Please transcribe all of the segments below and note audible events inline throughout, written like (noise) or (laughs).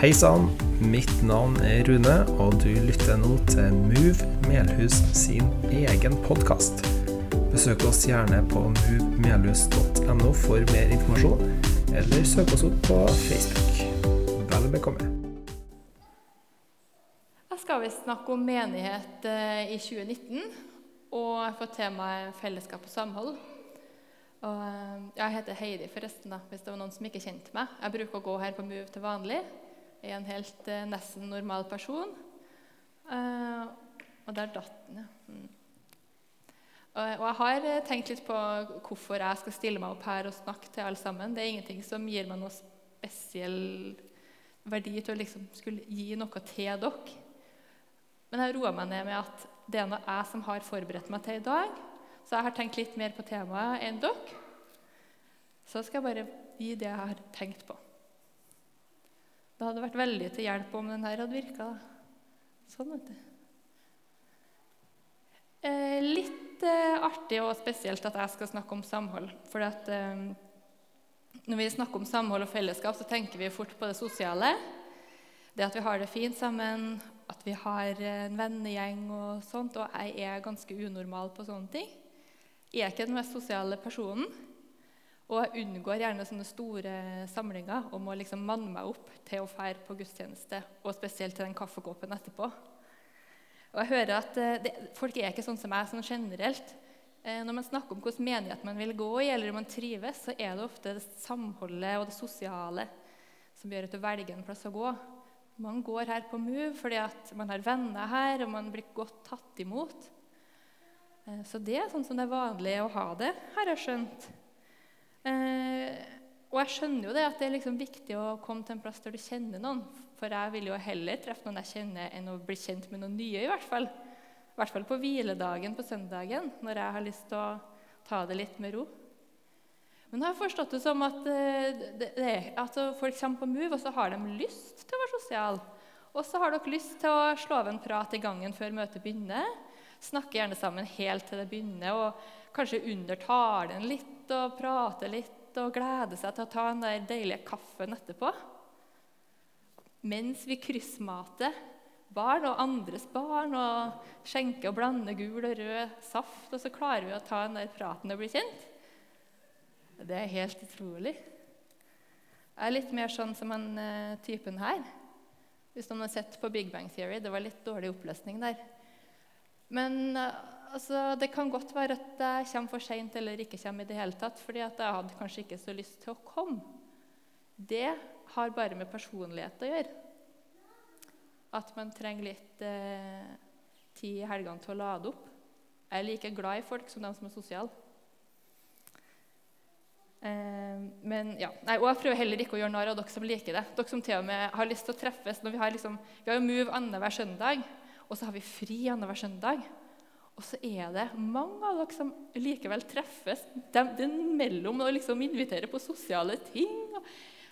Hei sann, mitt navn er Rune, og du lytter nå til Move Melhus sin egen podkast. Besøk oss gjerne på movemelhus.no for mer informasjon, eller søk oss opp på Facebook. Vel bekomme. Jeg skal visst snakke om menighet eh, i 2019, og jeg får temaet fellesskap og samhold. Og eh, jeg heter Heidi, forresten, da, hvis det var noen som ikke kjente meg. Jeg bruker å gå her på Move til vanlig. Er en helt eh, nesten normal person. Eh, og der datt den, ja. Mm. Og jeg har eh, tenkt litt på hvorfor jeg skal stille meg opp her og snakke til alle sammen. Det er ingenting som gir meg noe spesiell verdi til å liksom skulle gi noe til dere. Men jeg roer meg ned med at det er noe jeg som har forberedt meg til i dag. Så jeg har tenkt litt mer på temaet enn dere. Så skal jeg bare gi det jeg har tenkt på. Det hadde vært veldig til hjelp om den her hadde virka. Sånn, vet du. Eh, litt eh, artig og spesielt at jeg skal snakke om samhold. For at, eh, når vi snakker om samhold og fellesskap, så tenker vi fort på det sosiale. Det at vi har det fint sammen, at vi har en vennegjeng og sånt. Og jeg er ganske unormal på sånne ting. Jeg er ikke den mest sosiale personen. Og jeg unngår gjerne sånne store samlinger og må liksom manne meg opp til å fære på gudstjeneste, og spesielt til den kaffekåpen etterpå. Og jeg hører at eh, det, Folk er ikke sånn som meg sånn generelt. Eh, når man snakker om hvilken menighet man vil gå i, eller om man trives, så er det ofte det samholdet og det sosiale som gjør at du velger en plass å gå. Man går her på Move fordi at man har venner her, og man blir godt tatt imot. Eh, så det er sånn som det er vanlig å ha det, har jeg skjønt. Eh, og jeg skjønner jo det at det er liksom viktig å komme til en plass der du kjenner noen. For jeg vil jo heller treffe noen jeg kjenner, enn å bli kjent med noen nye. i hvert fall. I hvert fall på hviledagen på søndagen, når jeg har lyst til å ta det litt med ro. Men jeg har forstått det som at, eh, det, det, at folk kommer på Move, og så har de lyst til å være sosiale. Og så har dere lyst til å slå av en prat i gangen før møtet begynner. Snakke gjerne sammen helt til det begynner, og kanskje under talen litt og prate litt og glede seg til å ta den der deilige kaffen etterpå. Mens vi kryssmater barn og andres barn og skjenker og blander gul og rød saft, og så klarer vi å ta den der praten og bli kjent. Det er helt utrolig. Jeg er litt mer sånn som han uh, typen her. Hvis noen har sett på Big Bang Theory. Det var litt dårlig oppløsning der. Men uh, altså, det kan godt være at jeg kommer for seint eller ikke kommer i det hele tatt, fordi at jeg hadde kanskje ikke så lyst til å komme. Det har bare med personlighet å gjøre. At man trenger litt eh, tid i helgene til å lade opp. Jeg er like glad i folk som de som er sosiale. Eh, men, ja. Nei, og Jeg prøver heller ikke å gjøre narr av dere som liker det. Dere som til og med har lyst til å treffes. Når vi, har liksom, vi har jo Move annenhver søndag, og så har vi fri annenhver søndag. Og så er det mange av dere som likevel treffes dem mellom og liksom inviterer på sosiale ting.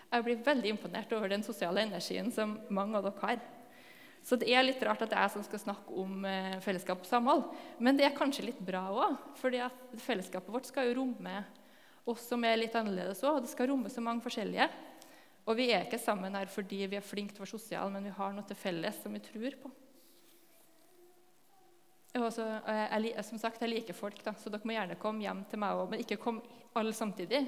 Jeg blir veldig imponert over den sosiale energien som mange av dere har. Så det er litt rart at det er jeg som skal snakke om eh, fellesskap og samhold. Men det er kanskje litt bra òg, for fellesskapet vårt skal jo romme oss som er litt annerledes òg. Det skal romme så mange forskjellige. Og vi er ikke sammen her fordi vi er flinke til å være sosiale, men vi har noe til felles som vi tror på. Også, jeg, som sagt, jeg liker folk, da, så dere må gjerne komme hjem til meg òg. Men ikke kom alle samtidig.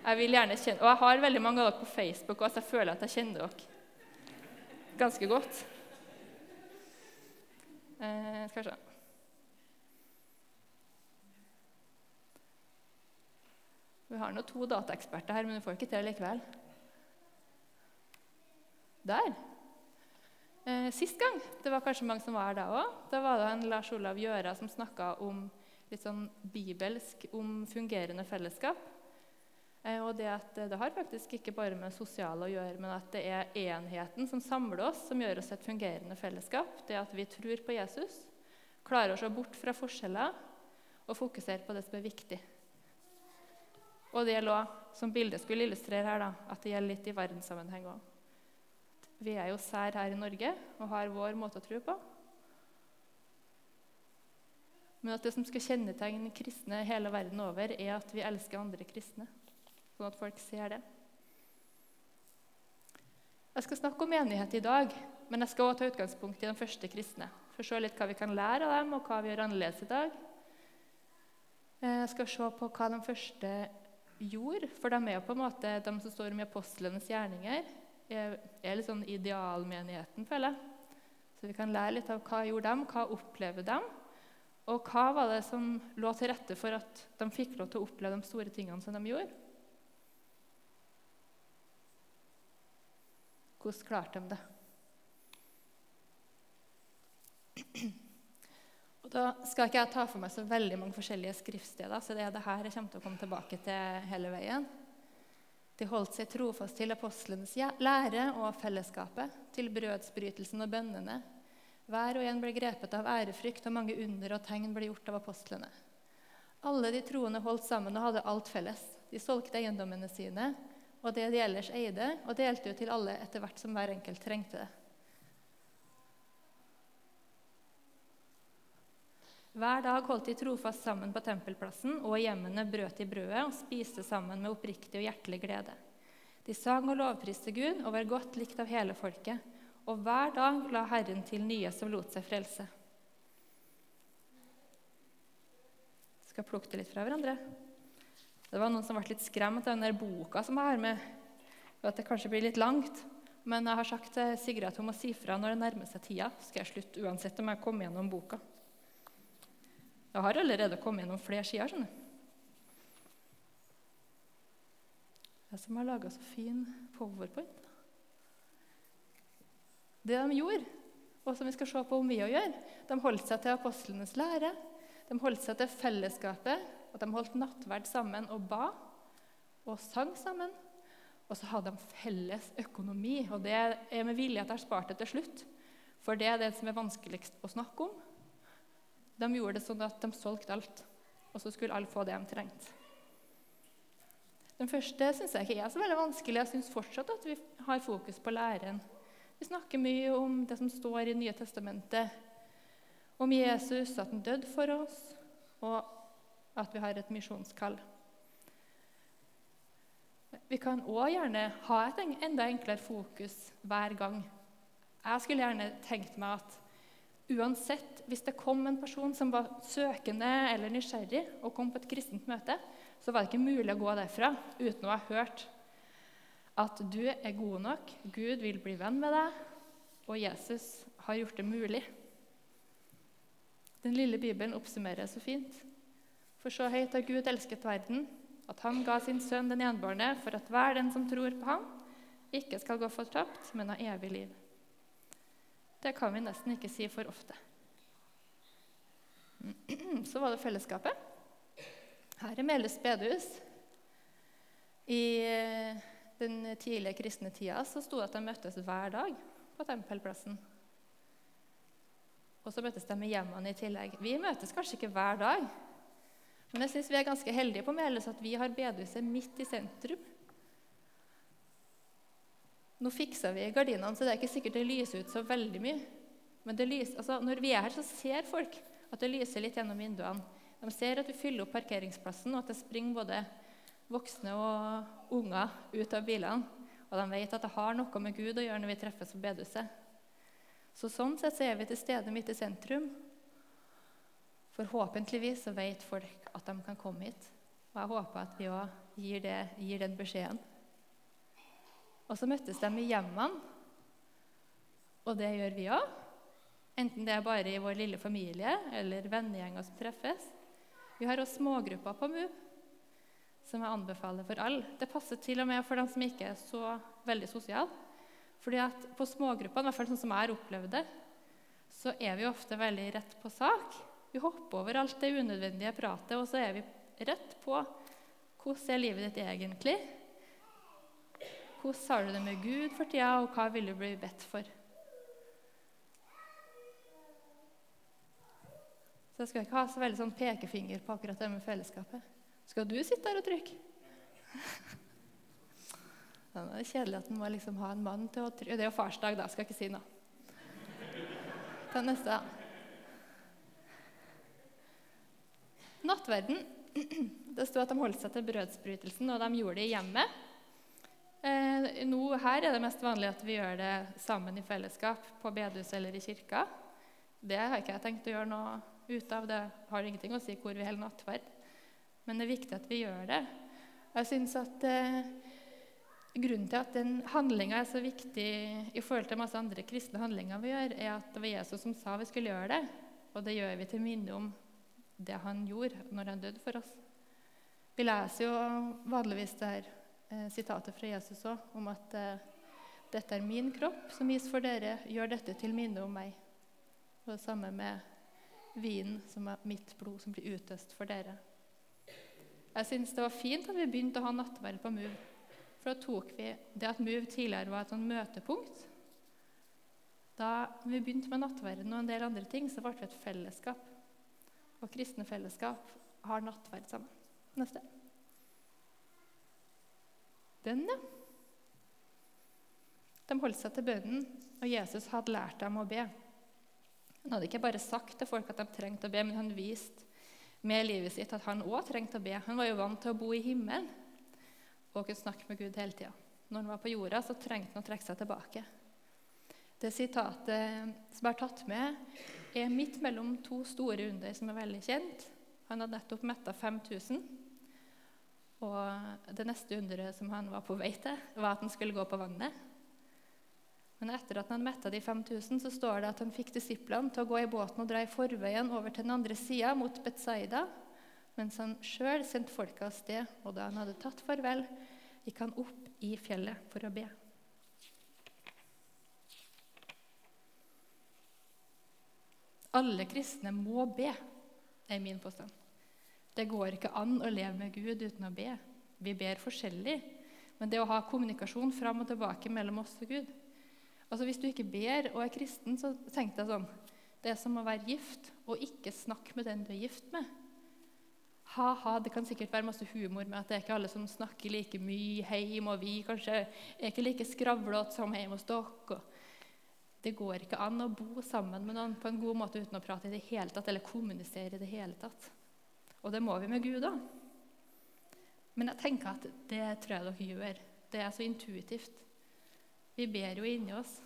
Jeg vil gjerne kjenne, Og jeg har veldig mange av dere på Facebook, og jeg føler at jeg kjenner dere ganske godt. Eh, skal vi se Vi har nå to dataeksperter her, men vi får ikke til likevel. Der. Eh, sist gang. Det var kanskje mange som var her da òg. Da var det en Lars Olav Gjøra som snakka om litt sånn bibelsk om fungerende fellesskap. Eh, og det at det har faktisk ikke bare med sosiale å gjøre, men at det er enheten som samler oss, som gjør oss et fungerende fellesskap. Det at vi tror på Jesus, klarer å se bort fra forskjeller og fokusere på det som er viktig. Og det gjelder òg, som bildet skulle illustrere her, da, at det gjelder litt i verdenssammenheng òg. Vi er jo sær her i Norge og har vår måte å tro på. Men at det som skal kjennetegne kristne hele verden over, er at vi elsker andre kristne. Sånn at folk ser det. Jeg skal snakke om menighet i dag, men jeg skal også ta utgangspunkt i de første kristne. For å se litt hva vi kan lære av dem, og hva vi gjør annerledes i dag. Eh, jeg skal se på hva de første gjorde, for de er jo på en måte de som står om apostlenes gjerninger. Er, litt sånn idealmenigheten, føler jeg. Så vi kan lære litt av hva gjorde dem, hva opplever dem, og hva var det som lå til rette for at de fikk lov til å oppleve de store tingene som de gjorde. Hvordan klarte de det? Og Da skal ikke jeg ta for meg så veldig mange forskjellige skriftsteder, så det er det her jeg kommer til å komme tilbake til hele veien. De holdt seg trofast til apostlenes lære og fellesskapet, til brødsbrytelsen og bønnene. Hver og en ble grepet av ærefrykt, og mange under og tegn ble gjort av apostlene. Alle de troende holdt sammen og hadde alt felles. De solgte eiendommene sine og det de ellers eide, og delte ut til alle etter hvert som hver enkelt trengte det. Hver dag holdt de trofast sammen på tempelplassen, og i hjemmene brøt de brødet og spiste sammen med oppriktig og hjertelig glede. De sang og lovpriste Gud og var godt likt av hele folket, og hver dag la Herren til nye som lot seg frelse. Jeg skal plukke det litt fra hverandre. Det var noen som ble litt skremt av den der boka som jeg har med, og at det kanskje blir litt langt. Men jeg har sagt til Sigrid at hun må si fra når det nærmer seg tida. Så skal jeg slutte uansett om jeg kommer gjennom boka. Jeg har allerede kommet gjennom flere sider. skjønner Jeg som har laga så fin powerpoint. Det de gjorde, og som vi skal se på om vi òg gjør, de holdt seg til apostlenes lære. De holdt seg til fellesskapet, og de holdt nattverd sammen og ba og sang sammen. Og så hadde de felles økonomi, og det er med vilje at jeg har spart det til slutt. For det er det som er vanskeligst å snakke om. De gjorde det sånn at de solgte alt, og så skulle alle få det de trengte. Den første syns jeg ikke er så veldig vanskelig. Jeg syns fortsatt at vi har fokus på læren. Vi snakker mye om det som står i Nye testamentet, om Jesus, at han døde for oss, og at vi har et misjonskall. Vi kan òg gjerne ha et enda enklere fokus hver gang. Jeg skulle gjerne tenkt meg at Uansett, hvis det kom en person som var søkende eller nysgjerrig og kom på et kristent møte, så var det ikke mulig å gå derfra uten å ha hørt at du er god nok, Gud vil bli venn med deg, og Jesus har gjort det mulig. Den lille Bibelen oppsummerer så fint. For så høyt har Gud elsket verden, at han ga sin sønn den enbårne, for at hver den som tror på ham, ikke skal gå fortapt, men ha evig liv. Det kan vi nesten ikke si for ofte. (clears throat) Så var det fellesskapet. Her er Melhus bedehus. I eh, den tidlige kristne tida så sto det at de møttes hver dag på tempelplassen. Og så møttes de i hjemmene i tillegg. Vi møtes kanskje ikke hver dag, men jeg syns vi er ganske heldige på Melhus at vi har bedehuset midt i sentrum. Nå fiksa vi gardinene, så det er ikke sikkert det lyser ut så veldig mye. Men lyser, altså, når vi er her, så ser folk at det lyser litt gjennom vinduene. De ser at vi fyller opp parkeringsplassen, og at det springer både voksne og unger ut av bilene. Og de vet at det har noe med Gud å gjøre når vi treffes på bedehuset. Så sånn sett så er vi til stede midt i sentrum. Forhåpentligvis så vet folk at de kan komme hit. Og jeg håper at vi òg gir, gir den beskjeden. Og så møttes de i hjemmene, og det gjør vi òg. Enten det er bare i vår lille familie eller vennegjenger som treffes. Vi har også smågrupper på MUB, som jeg anbefaler for alle. Det passer til og med for dem som ikke er så veldig sosiale. Fordi at På smågruppene, i hvert fall sånn som jeg har opplevd det, så er vi ofte veldig rett på sak. Vi hopper over alt det unødvendige pratet, og så er vi rett på hvordan er livet ditt egentlig? Hvordan har du det med Gud for tida, og hva vil du bli bedt for? Så jeg skal ikke ha så veldig sånn pekefinger på akkurat det med fellesskapet. Skal du sitte der og trykke? (laughs) Det er kjedelig at en må liksom ha en mann til å trykke. Det er jo farsdag, da. Skal ikke si noe. Ta neste. da. Nattverden. (clears throat) Det sto at de holdt seg til brødsbrytelsen, og de gjorde det i hjemmet. Eh, nå her er det mest vanlig at vi gjør det sammen i fellesskap på bedehuset eller i kirka. Det har ikke jeg tenkt å gjøre noe ut av. Det har ingenting å si hvor vi holder nattverd. Men det er viktig at vi gjør det. Jeg synes at eh, Grunnen til at den handlinga er så viktig i forhold til masse andre kristne handlinger vi gjør, er at det var Jesus som sa vi skulle gjøre det. Og det gjør vi til minne om det han gjorde når han døde for oss. Vi leser jo vanligvis det her sitatet fra Jesus òg, om at eh, dette er min kropp som gis for dere. Gjør dette til minne om meg. Og det samme med vinen, som er mitt blod, som blir utøst for dere. Jeg syns det var fint at vi begynte å ha nattverd på MUV. For da tok vi det at MUV tidligere var et sånn møtepunkt. Da vi begynte med nattverden og en del andre ting, så ble vi et fellesskap. Og kristne fellesskap har nattverd sammen. Neste. Den, ja. De holdt seg til bønnen, og Jesus hadde lært dem å be. Han hadde ikke bare sagt til folk at de trengte å be, men han viste med livet sitt at han òg trengte å be. Han var jo vant til å bo i himmelen og kunne snakke med Gud hele tida. Når han var på jorda, så trengte han å trekke seg tilbake. Det sitatet som er tatt med, er midt mellom to store under som er veldig kjent. Han hadde nettopp metta 5000. Og det neste underet som han var på vei til, var at han skulle gå på vannet. Men etter at han metta de 5000, så står det at han fikk disiplene til å gå i båten og dra i forveien over til den andre sida, mot Betzaida, mens han sjøl sendte folka av sted. Og da han hadde tatt farvel, gikk han opp i fjellet for å be. Alle kristne må be, er min påstand. Det går ikke an å leve med Gud uten å be. Vi ber forskjellig, men det å ha kommunikasjon fram og tilbake mellom oss og Gud Altså Hvis du ikke ber og er kristen, så tenk deg sånn Det er som å være gift og ikke snakke med den du er gift med. Ha-ha, Det kan sikkert være masse humor med at det er ikke alle som snakker like mye hjemme, og vi kanskje er ikke like skravlete som hjemme hos dere. Det går ikke an å bo sammen med noen på en god måte uten å prate i det hele tatt, eller kommunisere i det hele tatt. Og det må vi med Gud òg. Men jeg tenker at det tror jeg dere gjør. Det er så intuitivt. Vi ber jo inni oss.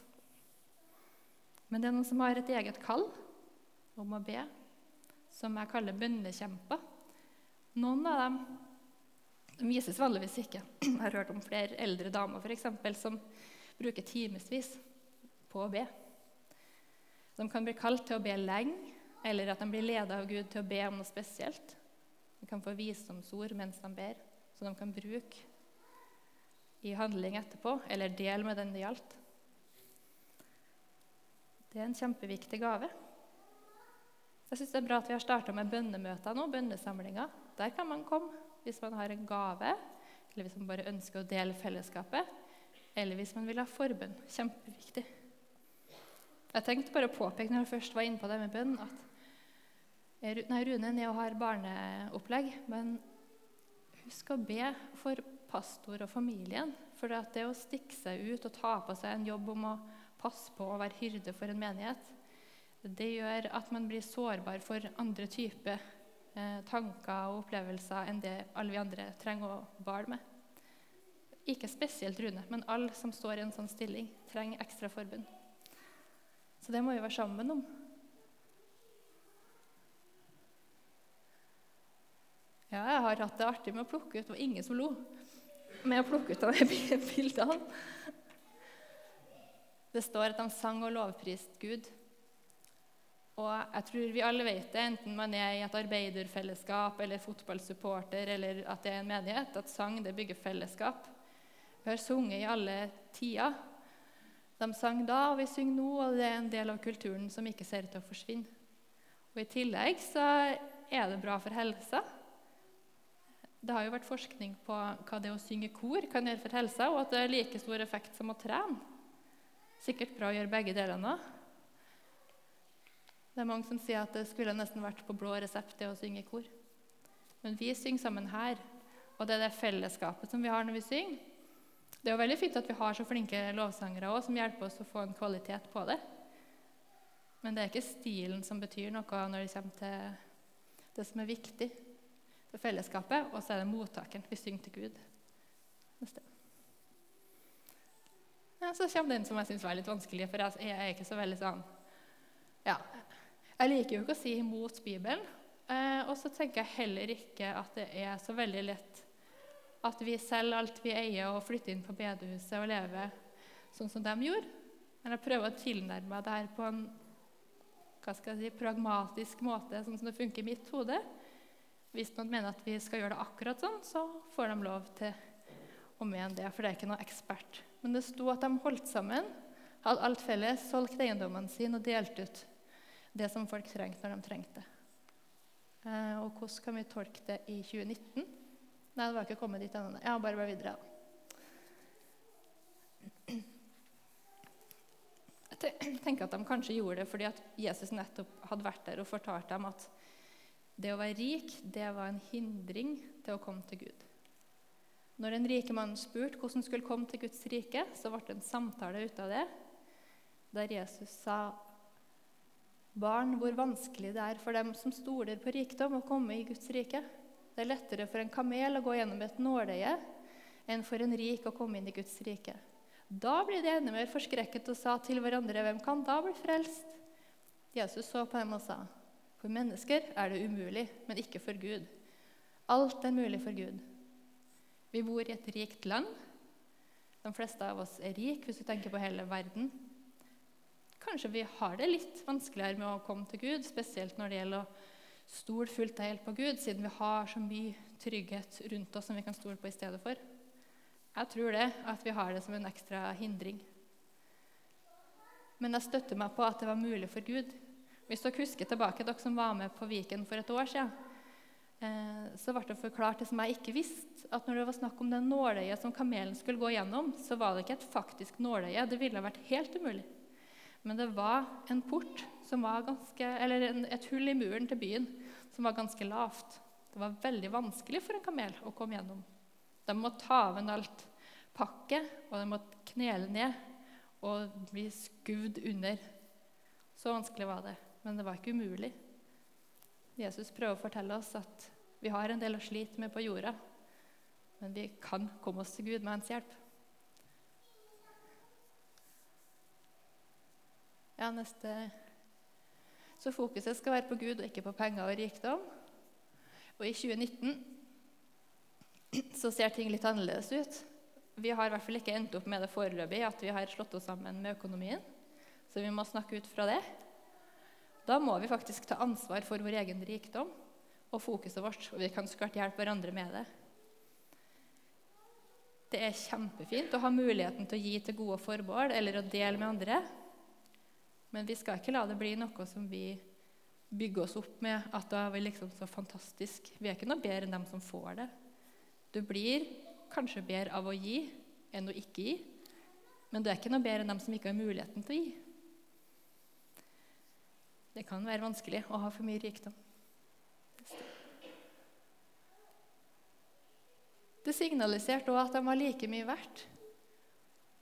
Men det er noen som har et eget kall om å be, som jeg kaller bønnekjemper. Noen av dem de vises vanligvis ikke. Jeg har hørt om flere eldre damer for eksempel, som bruker timevis på å be. De kan bli kalt til å be lenge, eller at de blir ledet av Gud til å be om noe spesielt. De kan få visdomsord mens de ber, så de kan bruke i handling etterpå, eller dele med den det gjaldt. Det er en kjempeviktig gave. Jeg synes Det er bra at vi har starta med bønnemøter nå, bønnesamlinger. Der kan man komme hvis man har en gave, eller hvis man bare ønsker å dele fellesskapet, eller hvis man vil ha forbønn. Kjempeviktig. Jeg tenkte bare å påpeke når jeg først var inne på det med bønn, at nei, Rune er nede og har barneopplegg, men husk å be for pastor og familien. For det å stikke seg ut og ta på seg en jobb om å passe på å være hyrde for en menighet, det gjør at man blir sårbar for andre typer eh, tanker og opplevelser enn det alle vi andre trenger å bale med. Ikke spesielt Rune, men alle som står i en sånn stilling, trenger ekstra forbund. Så det må vi være sammen om. Ja, jeg har hatt det artig med å plukke ut. Det var ingen som lo med å plukke ut av de (laughs) bildene. Det står at de sang og lovpriste Gud. Og jeg tror vi alle vet det, enten man er i et arbeiderfellesskap eller fotballsupporter eller at det er en menighet, at sang det bygger fellesskap. Vi har sunget i alle tider. De sang da, og vi synger nå, og det er en del av kulturen som ikke ser ut til å forsvinne. Og I tillegg så er det bra for helsa. Det har jo vært forskning på hva det å synge kor kan gjøre for helsa, og at det er like stor effekt som å trene. Sikkert bra å gjøre begge delene. Det er mange som sier at det skulle nesten vært på blå resept det å synge kor. Men vi synger sammen her, og det er det fellesskapet som vi har når vi synger. Det er jo veldig fint at vi har så flinke lovsangere også, som hjelper oss å få en kvalitet på det. Men det er ikke stilen som betyr noe når det kommer til det som er viktig for fellesskapet, og så er det mottakeren. Vi synger til Gud. Neste. så kommer den som jeg syns var litt vanskelig, for jeg er ikke så veldig sånn Ja. Jeg liker jo ikke å si imot Bibelen. Eh, og så tenker jeg heller ikke at det er så veldig lett at vi selger alt vi eier, og flytter inn på bedehuset og lever sånn som de gjorde. Men jeg prøver å tilnærme meg det her på en hva skal jeg si, pragmatisk måte, sånn som det funker i mitt hode. Hvis noen mener at vi skal gjøre det akkurat sånn, så får de lov til å mene det, for det er ikke noe ekspert. Men det sto at de holdt sammen, hadde alt felles, solgt eiendommene sine og delt ut det som folk trengte når de trengte det. Eh, og hvordan kan vi tolke det i 2019? Nei, det var ikke kommet dit ennå. Ja, bare bare videre. Jeg tenker at de kanskje gjorde det fordi at Jesus nettopp hadde vært der og fortalt dem at det å være rik det var en hindring til å komme til Gud. Når den rike mannen spurte hvordan han skulle komme til Guds rike, så ble det en samtale ut av det, der Jesus sa Barn, hvor vanskelig det er for dem som stoler på rikdom, å komme i Guds rike. Det er lettere for en kamel å gå gjennom et nåløye enn for en rik å komme inn i Guds rike. Da blir de enda mer forskrekket og sa til hverandre, 'Hvem kan da bli frelst?' Jesus så på dem og sa, 'For mennesker er det umulig, men ikke for Gud.' Alt er mulig for Gud. Vi bor i et rikt land. De fleste av oss er rike hvis du tenker på hele verden. Kanskje vi har det litt vanskeligere med å komme til Gud, spesielt når det gjelder å stole fullt og helt på Gud, siden vi har så mye trygghet rundt oss som vi kan stole på i stedet for. Jeg tror det, at vi har det som en ekstra hindring. Men jeg støtter meg på at det var mulig for Gud. Hvis dere husker tilbake, dere som var med på Viken for et år siden, eh, så ble det forklart det som jeg ikke visste, at når det var snakk om det nåløyet som kamelen skulle gå gjennom, så var det ikke et faktisk nåløye. Det ville vært helt umulig. Men det var en port, ganske, eller et hull i muren til byen, som var ganske lavt. Det var veldig vanskelig for en kamel å komme gjennom. De måtte ta av en alt pakket, og de måtte knele ned og bli skuvd under. Så vanskelig var det. Men det var ikke umulig. Jesus prøver å fortelle oss at vi har en del å slite med på jorda, men vi kan komme oss til Gud med hans hjelp. Ja, neste Så fokuset skal være på Gud og ikke på penger og rikdom. Og i 2019 så ser ting litt annerledes ut. Vi har i hvert fall ikke endt opp med det foreløpig at vi har slått oss sammen med økonomien. Så vi må snakke ut fra det. Da må vi faktisk ta ansvar for vår egen rikdom og fokuset vårt. Og vi kan så hjelpe hverandre med det. Det er kjempefint å ha muligheten til å gi til gode formål eller å dele med andre. Men vi skal ikke la det bli noe som vi bygger oss opp med at da er vi liksom så fantastisk. Vi er ikke noe bedre enn dem som får det. Du blir kanskje bedre av å gi enn å ikke gi, men du er ikke noe bedre enn dem som ikke har muligheten til å gi. Det kan være vanskelig å ha for mye rikdom. Det signaliserte òg at de var like mye verdt.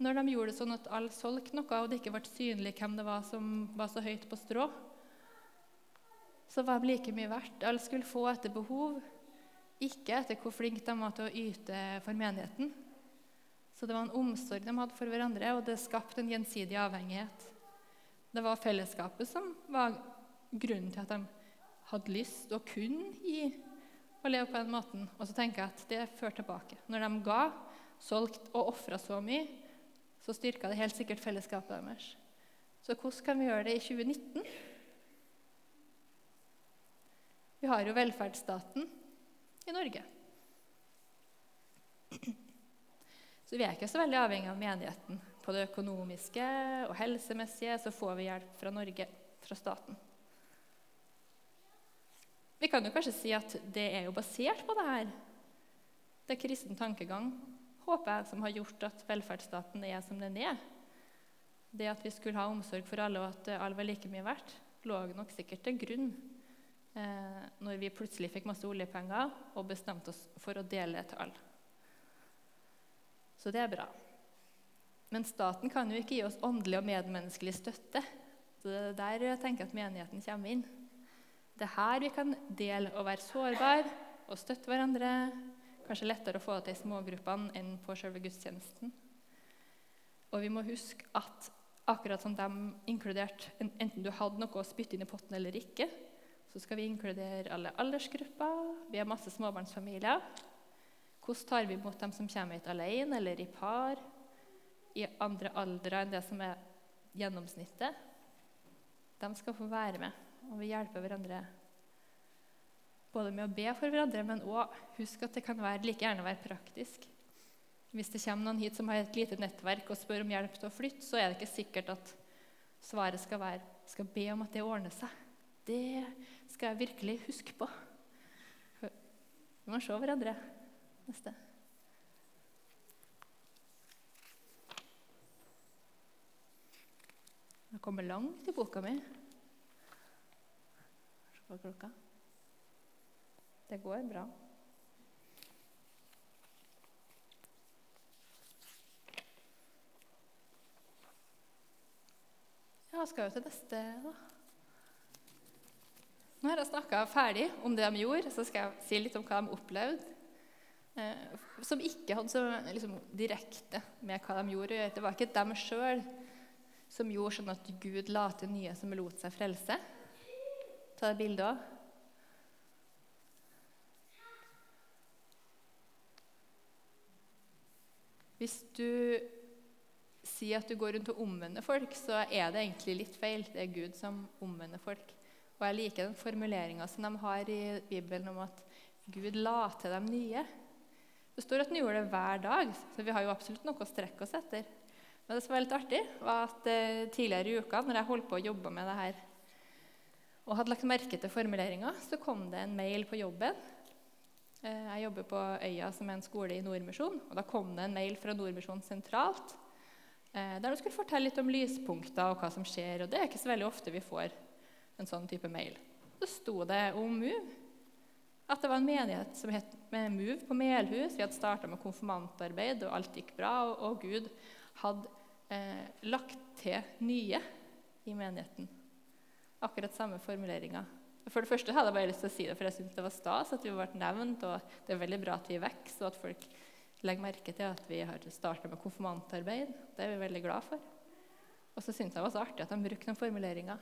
Når de gjorde det sånn at alle solgte noe, og det ikke ble synlig hvem det var som var så høyt på strå, så var de like mye verdt. Alle skulle få etter behov, ikke etter hvor flinke de var til å yte for menigheten. Så det var en omsorg de hadde for hverandre, og det skapte en gjensidig avhengighet. Det var fellesskapet som var grunnen til at de hadde lyst og kunne gi og leve på den måten. Og så tenker jeg at det fører tilbake. Når de ga, solgte og ofra så mye, så styrka det helt sikkert fellesskapet deres. Så hvordan kan vi gjøre det i 2019? Vi har jo velferdsstaten i Norge. Så vi er ikke så veldig avhengig av menigheten. På det økonomiske og helsemessige så får vi hjelp fra Norge, fra staten. Vi kan jo kanskje si at det er jo basert på det her. Det er kristen tankegang, håper jeg, som har gjort at velferdsstaten er som den er. Det at vi skulle ha omsorg for alle, og at alle var like mye verdt, lå nok sikkert til grunn eh, når vi plutselig fikk masse oljepenger og bestemte oss for å dele til alle. Så det er bra. Men staten kan jo ikke gi oss åndelig og medmenneskelig støtte. Så det er der jeg tenker at menigheten kommer inn. Det er her vi kan dele og være sårbare og støtte hverandre. Kanskje lettere å få det til i smågruppene enn på selve gudstjenesten. Og vi må huske at akkurat som de inkluderte enten du hadde noe å spytte inn i potten eller ikke, så skal vi inkludere alle aldersgrupper. Vi har masse småbarnsfamilier. Hvordan tar vi imot dem som kommer hit alene eller i par? I andre aldre enn det som er gjennomsnittet? De skal få være med, og vi hjelper hverandre både med å be for hverandre, men òg husk at det kan være, like gjerne være praktisk. Hvis det kommer noen hit som har et lite nettverk og spør om hjelp til å flytte, så er det ikke sikkert at svaret skal være skal be om at det ordner seg. Det skal jeg virkelig huske på. Vi må se hverandre. Neste. Jeg kommer langt i boka mi. Se på klokka. Det går bra. Ja, skal jo til neste, da. Nå har jeg snakka ferdig om det de gjorde, så skal jeg si litt om hva de opplevde. Eh, som ikke hadde så liksom, direkte med hva de gjorde å gjøre. Det var ikke dem sjøl som gjorde sånn at Gud la til nye som lot seg frelse. Ta det bildet òg. Hvis du sier at du går rundt og omvender folk, så er det egentlig litt feil. Det er Gud som omvender folk. Og jeg liker den formuleringa som de har i Bibelen om at Gud la til dem nye. Det står at han gjorde det hver dag, så vi har jo absolutt noe å strekke oss etter. Men det som var litt artig, var at eh, tidligere i uka, når jeg holdt på å jobbe med det her, og hadde lagt merke til formuleringa, så kom det en mail på jobben Eh, jeg jobber på Øya, som er en skole i Nordmisjon. og Da kom det en mail fra Nordmisjon sentralt eh, der de skulle fortelle litt om lyspunkter og hva som skjer. og Det er ikke så veldig ofte vi får en sånn type mail. Så sto det om Move. At det var en menighet som het Move på Melhus. Vi hadde starta med konfirmantarbeid, og alt gikk bra. Og, og Gud hadde eh, lagt til nye i menigheten. Akkurat samme formuleringa. For det første hadde jeg bare lyst til å si det, for jeg syntes det var stas at vi ble nevnt. Og det er veldig bra at vi vokser, og at folk legger merke til at vi har starta med konfirmantarbeid. Det er vi veldig glad for. Og så syntes jeg det var så artig at de brukte den formuleringa.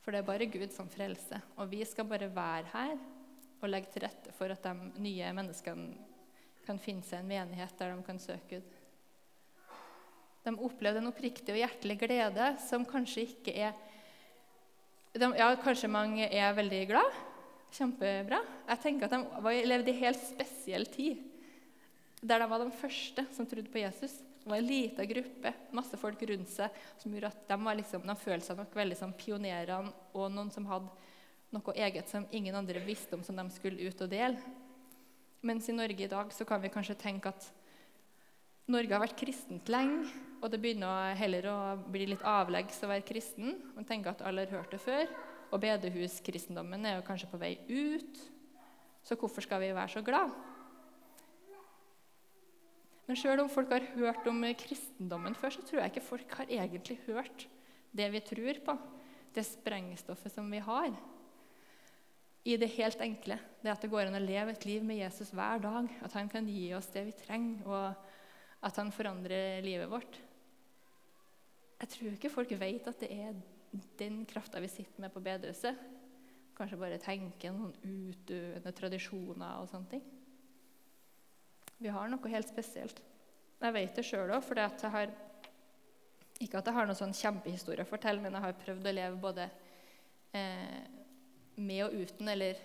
For det er bare Gud som frelser. Og vi skal bare være her og legge til rette for at de nye menneskene kan finne seg en menighet der de kan søke Gud. De opplevde en oppriktig og hjertelig glede som kanskje ikke er de, ja, kanskje mange er veldig glad. Kjempebra. Jeg tenker at De levde i helt spesiell tid, der de var de første som trodde på Jesus. Det var en liten gruppe, masse folk rundt seg, som gjorde at de, liksom, de følte seg nok veldig som pionerene og noen som hadde noe eget som ingen andre visste om, som de skulle ut og dele. Mens i Norge i dag så kan vi kanskje tenke at Norge har vært kristent lenge, og det begynner heller å bli litt avleggs å være kristen. Man tenker at alle har hørt det før. Og bedehuskristendommen er jo kanskje på vei ut. Så hvorfor skal vi være så glad? Men sjøl om folk har hørt om kristendommen før, så tror jeg ikke folk har egentlig hørt det vi tror på. Det sprengstoffet som vi har. I det helt enkle. Det at det går an å leve et liv med Jesus hver dag. At han kan gi oss det vi trenger. og at han forandrer livet vårt. Jeg tror ikke folk vet at det er den krafta vi sitter med på bedehuset. Kanskje bare tenker noen utdøende tradisjoner og sånne ting. Vi har noe helt spesielt. Jeg vet det sjøl òg, for ikke at jeg har noen sånn kjempehistorie å fortelle, men jeg har prøvd å leve både eh, med og uten, eller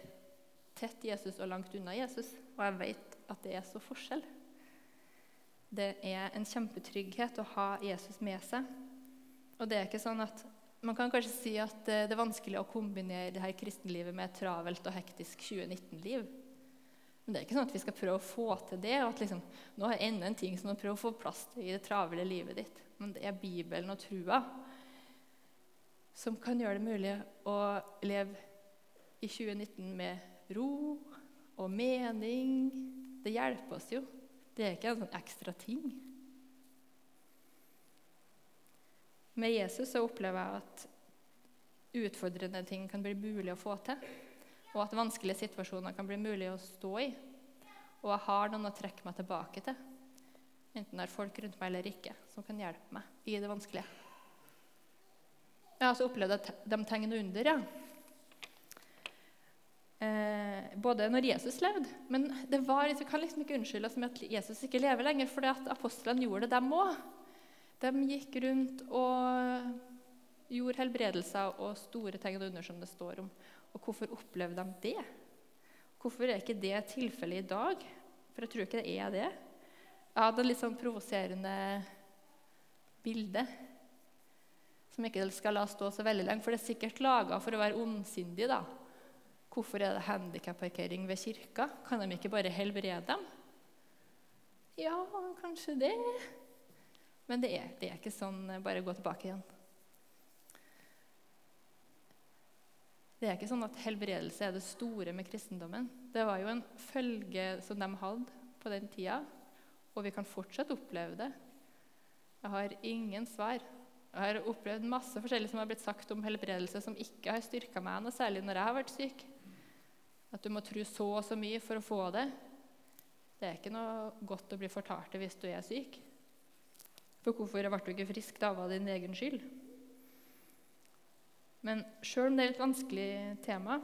tett Jesus og langt unna Jesus. Og jeg vet at det er så forskjell. Det er en kjempetrygghet å ha Jesus med seg. Og det er ikke sånn at Man kan kanskje si at det er vanskelig å kombinere det her kristenlivet med et travelt og hektisk 2019-liv. Men det er ikke sånn at vi skal prøve å få til det. og at liksom, nå er enda en ting som å prøve å få plass til i det travle livet ditt. Men det er Bibelen og trua som kan gjøre det mulig å leve i 2019 med ro og mening. Det hjelper oss jo. Det er ikke en sånn ekstra ting. Med Jesus så opplever jeg at utfordrende ting kan bli mulig å få til. Og at vanskelige situasjoner kan bli mulig å stå i. Og jeg har noen å trekke meg tilbake til. enten det er folk rundt meg eller ikke, som kan hjelpe meg i det vanskelige. Jeg har også opplevd at de tegner under, ja. Eh, både når Jesus levde Men det var, vi kan liksom ikke unnskylde oss med at Jesus ikke lever lenger, for apostlene gjorde det, dem òg. De gikk rundt og gjorde helbredelser og store tegn under, som det står om. Og hvorfor opplevde de det? Hvorfor er ikke det tilfellet i dag? For jeg tror ikke det er det. Jeg hadde et litt sånn provoserende bilde som ikke skal la stå så veldig lenge, for det er sikkert laga for å være ondsindig. da. Hvorfor er det handikapparkering ved kirka? Kan de ikke bare helbrede dem? Ja, kanskje det. Men det er, det er ikke sånn bare gå tilbake igjen. Det er ikke sånn at helbredelse er det store med kristendommen. Det var jo en følge som de hadde på den tida, og vi kan fortsatt oppleve det. Jeg har ingen svar. Jeg har opplevd masse forskjellig som har blitt sagt om helbredelse som ikke har styrka meg noe særlig når jeg har vært syk. At du må tro så og så mye for å få det. Det er ikke noe godt å bli fortalt hvis du er syk. For hvorfor ble du ikke frisk? Da var det din egen skyld. Men sjøl om det er et vanskelig tema,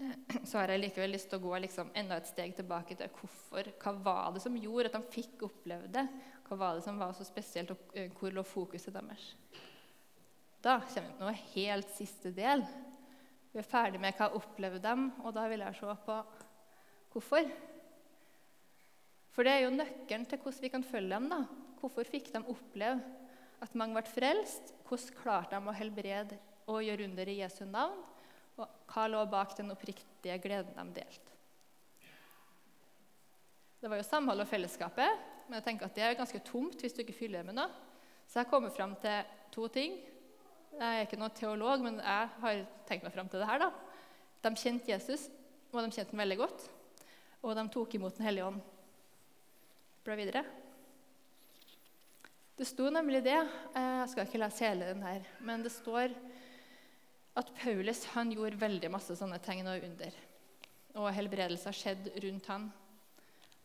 (clears throat) så har jeg likevel lyst til å gå liksom enda et steg tilbake til hvorfor, hva var det som gjorde at de fikk oppleve det. Hva var det som var så spesielt, og eh, hvor lå fokuset deres? Da kommer vi til noe helt siste del. Vi er ferdig med hva opplevde dem, og da vil jeg se på hvorfor. For det er jo nøkkelen til hvordan vi kan følge dem. da. Hvorfor fikk de oppleve at mange ble frelst? Hvordan klarte de å helbrede og gjøre under i Jesu navn? Og hva lå bak den oppriktige gleden de delte? Det var jo samhold og fellesskapet, men jeg tenker at det er ganske tomt hvis du ikke fyller med noe. Så jeg kommer fram til to ting. Jeg er ikke noen teolog, men jeg har tenkt meg fram til det her. da. De kjente Jesus, og de kjente ham veldig godt. Og de tok imot Den hellige ånd. Bla videre. Det sto nemlig det eh, Jeg skal ikke lese hele den her, men det står at Paulus han gjorde veldig masse sånne tegn og under. Og helbredelser skjedde rundt han.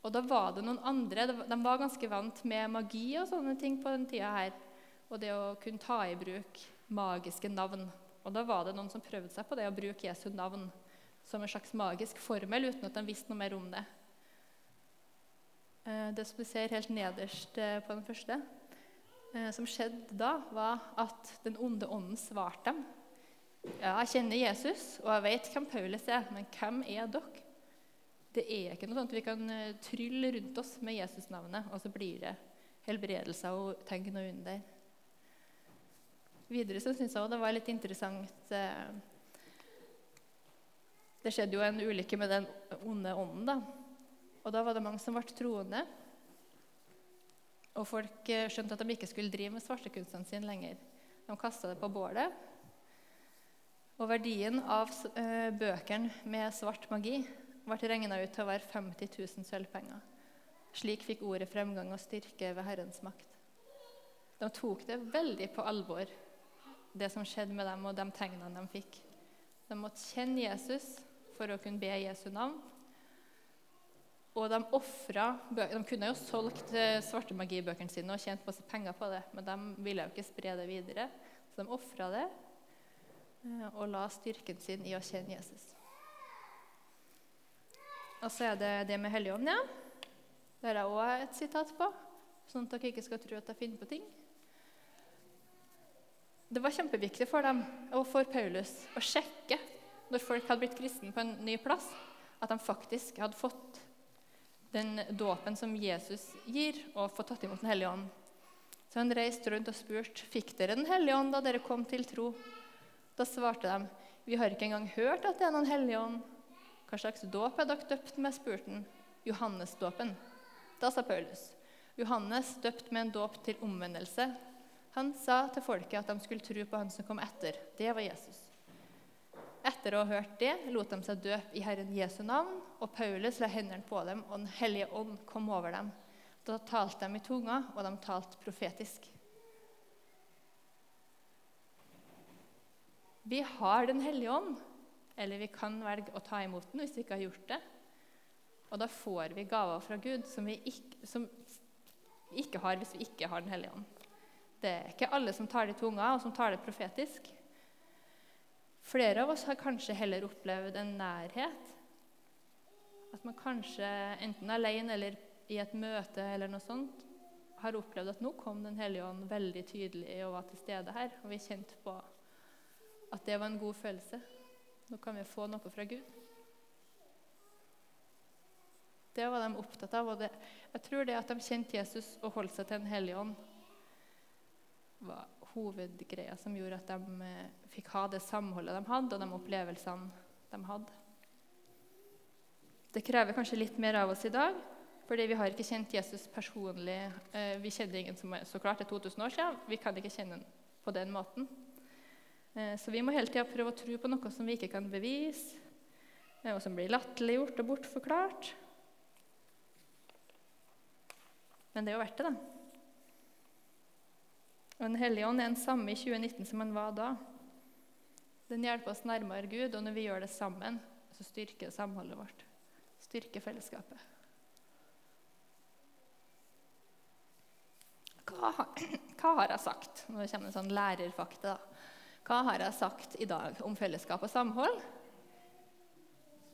Og da var det noen andre De var ganske vant med magi og sånne ting på den tida her. Og det å kunne ta i bruk magiske navn. Og da var det noen som prøvde seg på det å bruke Jesu navn som en slags magisk formel uten at de visste noe mer om det. Eh, det som du ser helt nederst eh, på den første, eh, som skjedde da, var at den onde ånden svarte dem. Ja, jeg kjenner Jesus, og jeg vet hvem Paulus er, men hvem er dere? Det er ikke noe sånt vi kan trylle rundt oss med Jesus-navnet, og så blir det helbredelser og tegn og under. Videre så syns jeg det var litt interessant Det skjedde jo en ulykke med den onde ånden. da, og da var det mange som ble troende. Og folk eh, skjønte at de ikke skulle drive med svartekunstene sine lenger. De kasta det på bålet. Og verdien av eh, bøkene med svart magi ble regna ut til å være 50 000 sølvpenger. Slik fikk ordet fremgang og styrke ved Herrens makt. De tok det veldig på alvor, det som skjedde med dem, og de tegnene de fikk. De måtte kjenne Jesus for å kunne be Jesu navn, og de De kunne jo solgt eh, svartemagibøkene sine og tjent masse penger på det, men de ville jo ikke spre det videre. Så de ofra det eh, og la styrken sin i å kjenne Jesus. Og så er det det med Helligånden, ja. Det har jeg òg et sitat på, sånn at dere ikke skal tro at jeg finner på ting. Det var kjempeviktig for dem og for Paulus å sjekke når folk hadde blitt kristne på en ny plass, at de faktisk hadde fått den dåpen som Jesus gir, og få tatt imot Den hellige ånd. Så han reiste rundt og spurte fikk dere Den hellige ånd da dere kom til tro. Da svarte de vi har ikke engang hørt at det er noen hellige ånd. Hva slags dåp er dere døpt med? spurte han. Johannesdåpen. Da sa Paulus. Johannes døpt med en dåp til omvendelse. Han sa til folket at de skulle tro på han som kom etter. Det var Jesus. Etter å ha hørt det lot de seg døpe i Herren Jesu navn, og Paulus la hendene på dem, og Den hellige ånd kom over dem. Da talte de i tunga, og de talte profetisk. Vi har Den hellige ånd, eller vi kan velge å ta imot den hvis vi ikke har gjort det. Og da får vi gaver fra Gud som vi ikke, som ikke har hvis vi ikke har Den hellige ånd. Det er ikke alle som tar det i tunga, og som tar det profetisk. Flere av oss har kanskje heller opplevd en nærhet. At man kanskje enten alene eller i et møte eller noe sånt har opplevd at nå kom Den hellige ånd veldig tydelig og var til stede her. Og vi kjente på at det var en god følelse. Nå kan vi få noe fra Gud. Det var de opptatt av. og det, Jeg tror det at de kjente Jesus og holdt seg til Den hellige ånd, var hovedgreia som gjorde at de eh, fikk ha det samholdet de hadde, og de opplevelsene de hadde. Det krever kanskje litt mer av oss i dag, fordi vi har ikke kjent Jesus personlig. Eh, vi kjenner ingen som er så klart det er 2000 år siden. Vi kan ikke kjenne ham på den måten. Eh, så vi må hele tida prøve å tro på noe som vi ikke kan bevise, og som blir latterliggjort og bortforklart. Men det er jo verdt det, da. Og Den hellige ånd er den samme i 2019 som han var da. Den hjelper oss nærmere Gud, og når vi gjør det sammen, så styrker det samholdet vårt. Styrker fellesskapet. Hva, (clears throat) hva har jeg sagt? Nå kommer en sånn lærerfakta. Hva har jeg sagt i dag om fellesskap og samhold?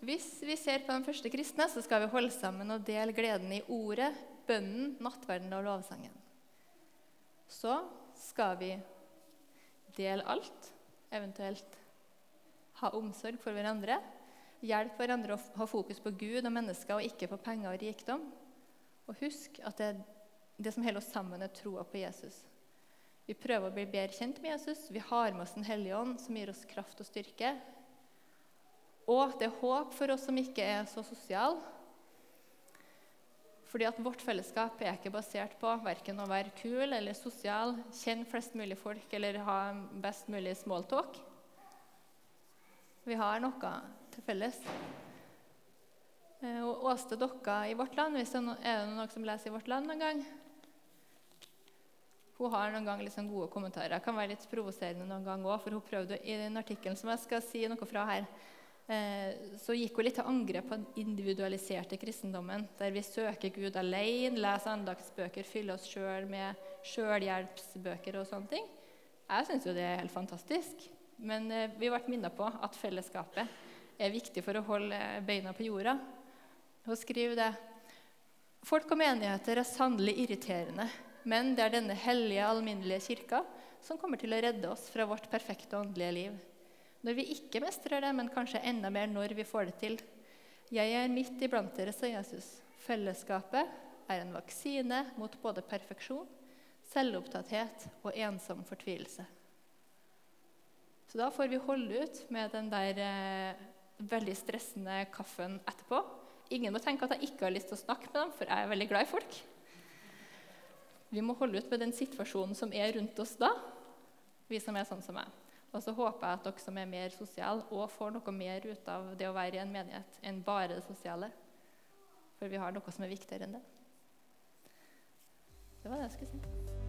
Hvis vi ser på de første kristne, så skal vi holde sammen og dele gleden i ordet, bønnen, nattverden og lovsangen. Så skal vi dele alt, eventuelt ha omsorg for hverandre. Hjelpe hverandre å ha fokus på Gud og mennesker, og ikke på penger og rikdom. Og husk at det, det som holder oss sammen, er troa på Jesus. Vi prøver å bli bedre kjent med Jesus. Vi har med oss Den hellige ånd, som gir oss kraft og styrke. Og det er håp for oss som ikke er så sosiale. Fordi at Vårt fellesskap er ikke basert på verken å være kul eller sosial, kjenne flest mulig folk eller ha best mulig smalltalk. Vi har noe til felles. Eh, og Åste Dokka i Vårt Land, hvis det er det noen som leser i Vårt Land noen gang Hun har noen gang liksom gode kommentarer. Det kan være litt provoserende noen gang òg, for hun prøvde i den artikkelen som jeg skal si noe fra her, Eh, så gikk hun litt til angrep på den individualiserte kristendommen, der vi søker Gud alene, leser andagsbøker, fyller oss sjøl med sjølhjelpsbøker og sånne ting. Jeg syns jo det er helt fantastisk, men eh, vi ble minnet på at fellesskapet er viktig for å holde beina på jorda. Hun skriver det. Folk og menigheter er sannelig irriterende, men det er denne hellige, alminnelige kirka som kommer til å redde oss fra vårt perfekte åndelige liv. Når vi ikke mestrer det, men kanskje enda mer når vi får det til. Jeg er midt iblant dere, sa Jesus. Fellesskapet er en vaksine mot både perfeksjon, selvopptatthet og ensom fortvilelse. Så da får vi holde ut med den der eh, veldig stressende kaffen etterpå. Ingen må tenke at jeg ikke har lyst til å snakke med dem, for jeg er veldig glad i folk. Vi må holde ut med den situasjonen som er rundt oss da, vi som er sånn som meg. Og så håper jeg at dere som er mer sosiale, òg får noe mer ut av det å være i en menighet enn bare det sosiale. For vi har noe som er viktigere enn det. Det var det jeg skulle si.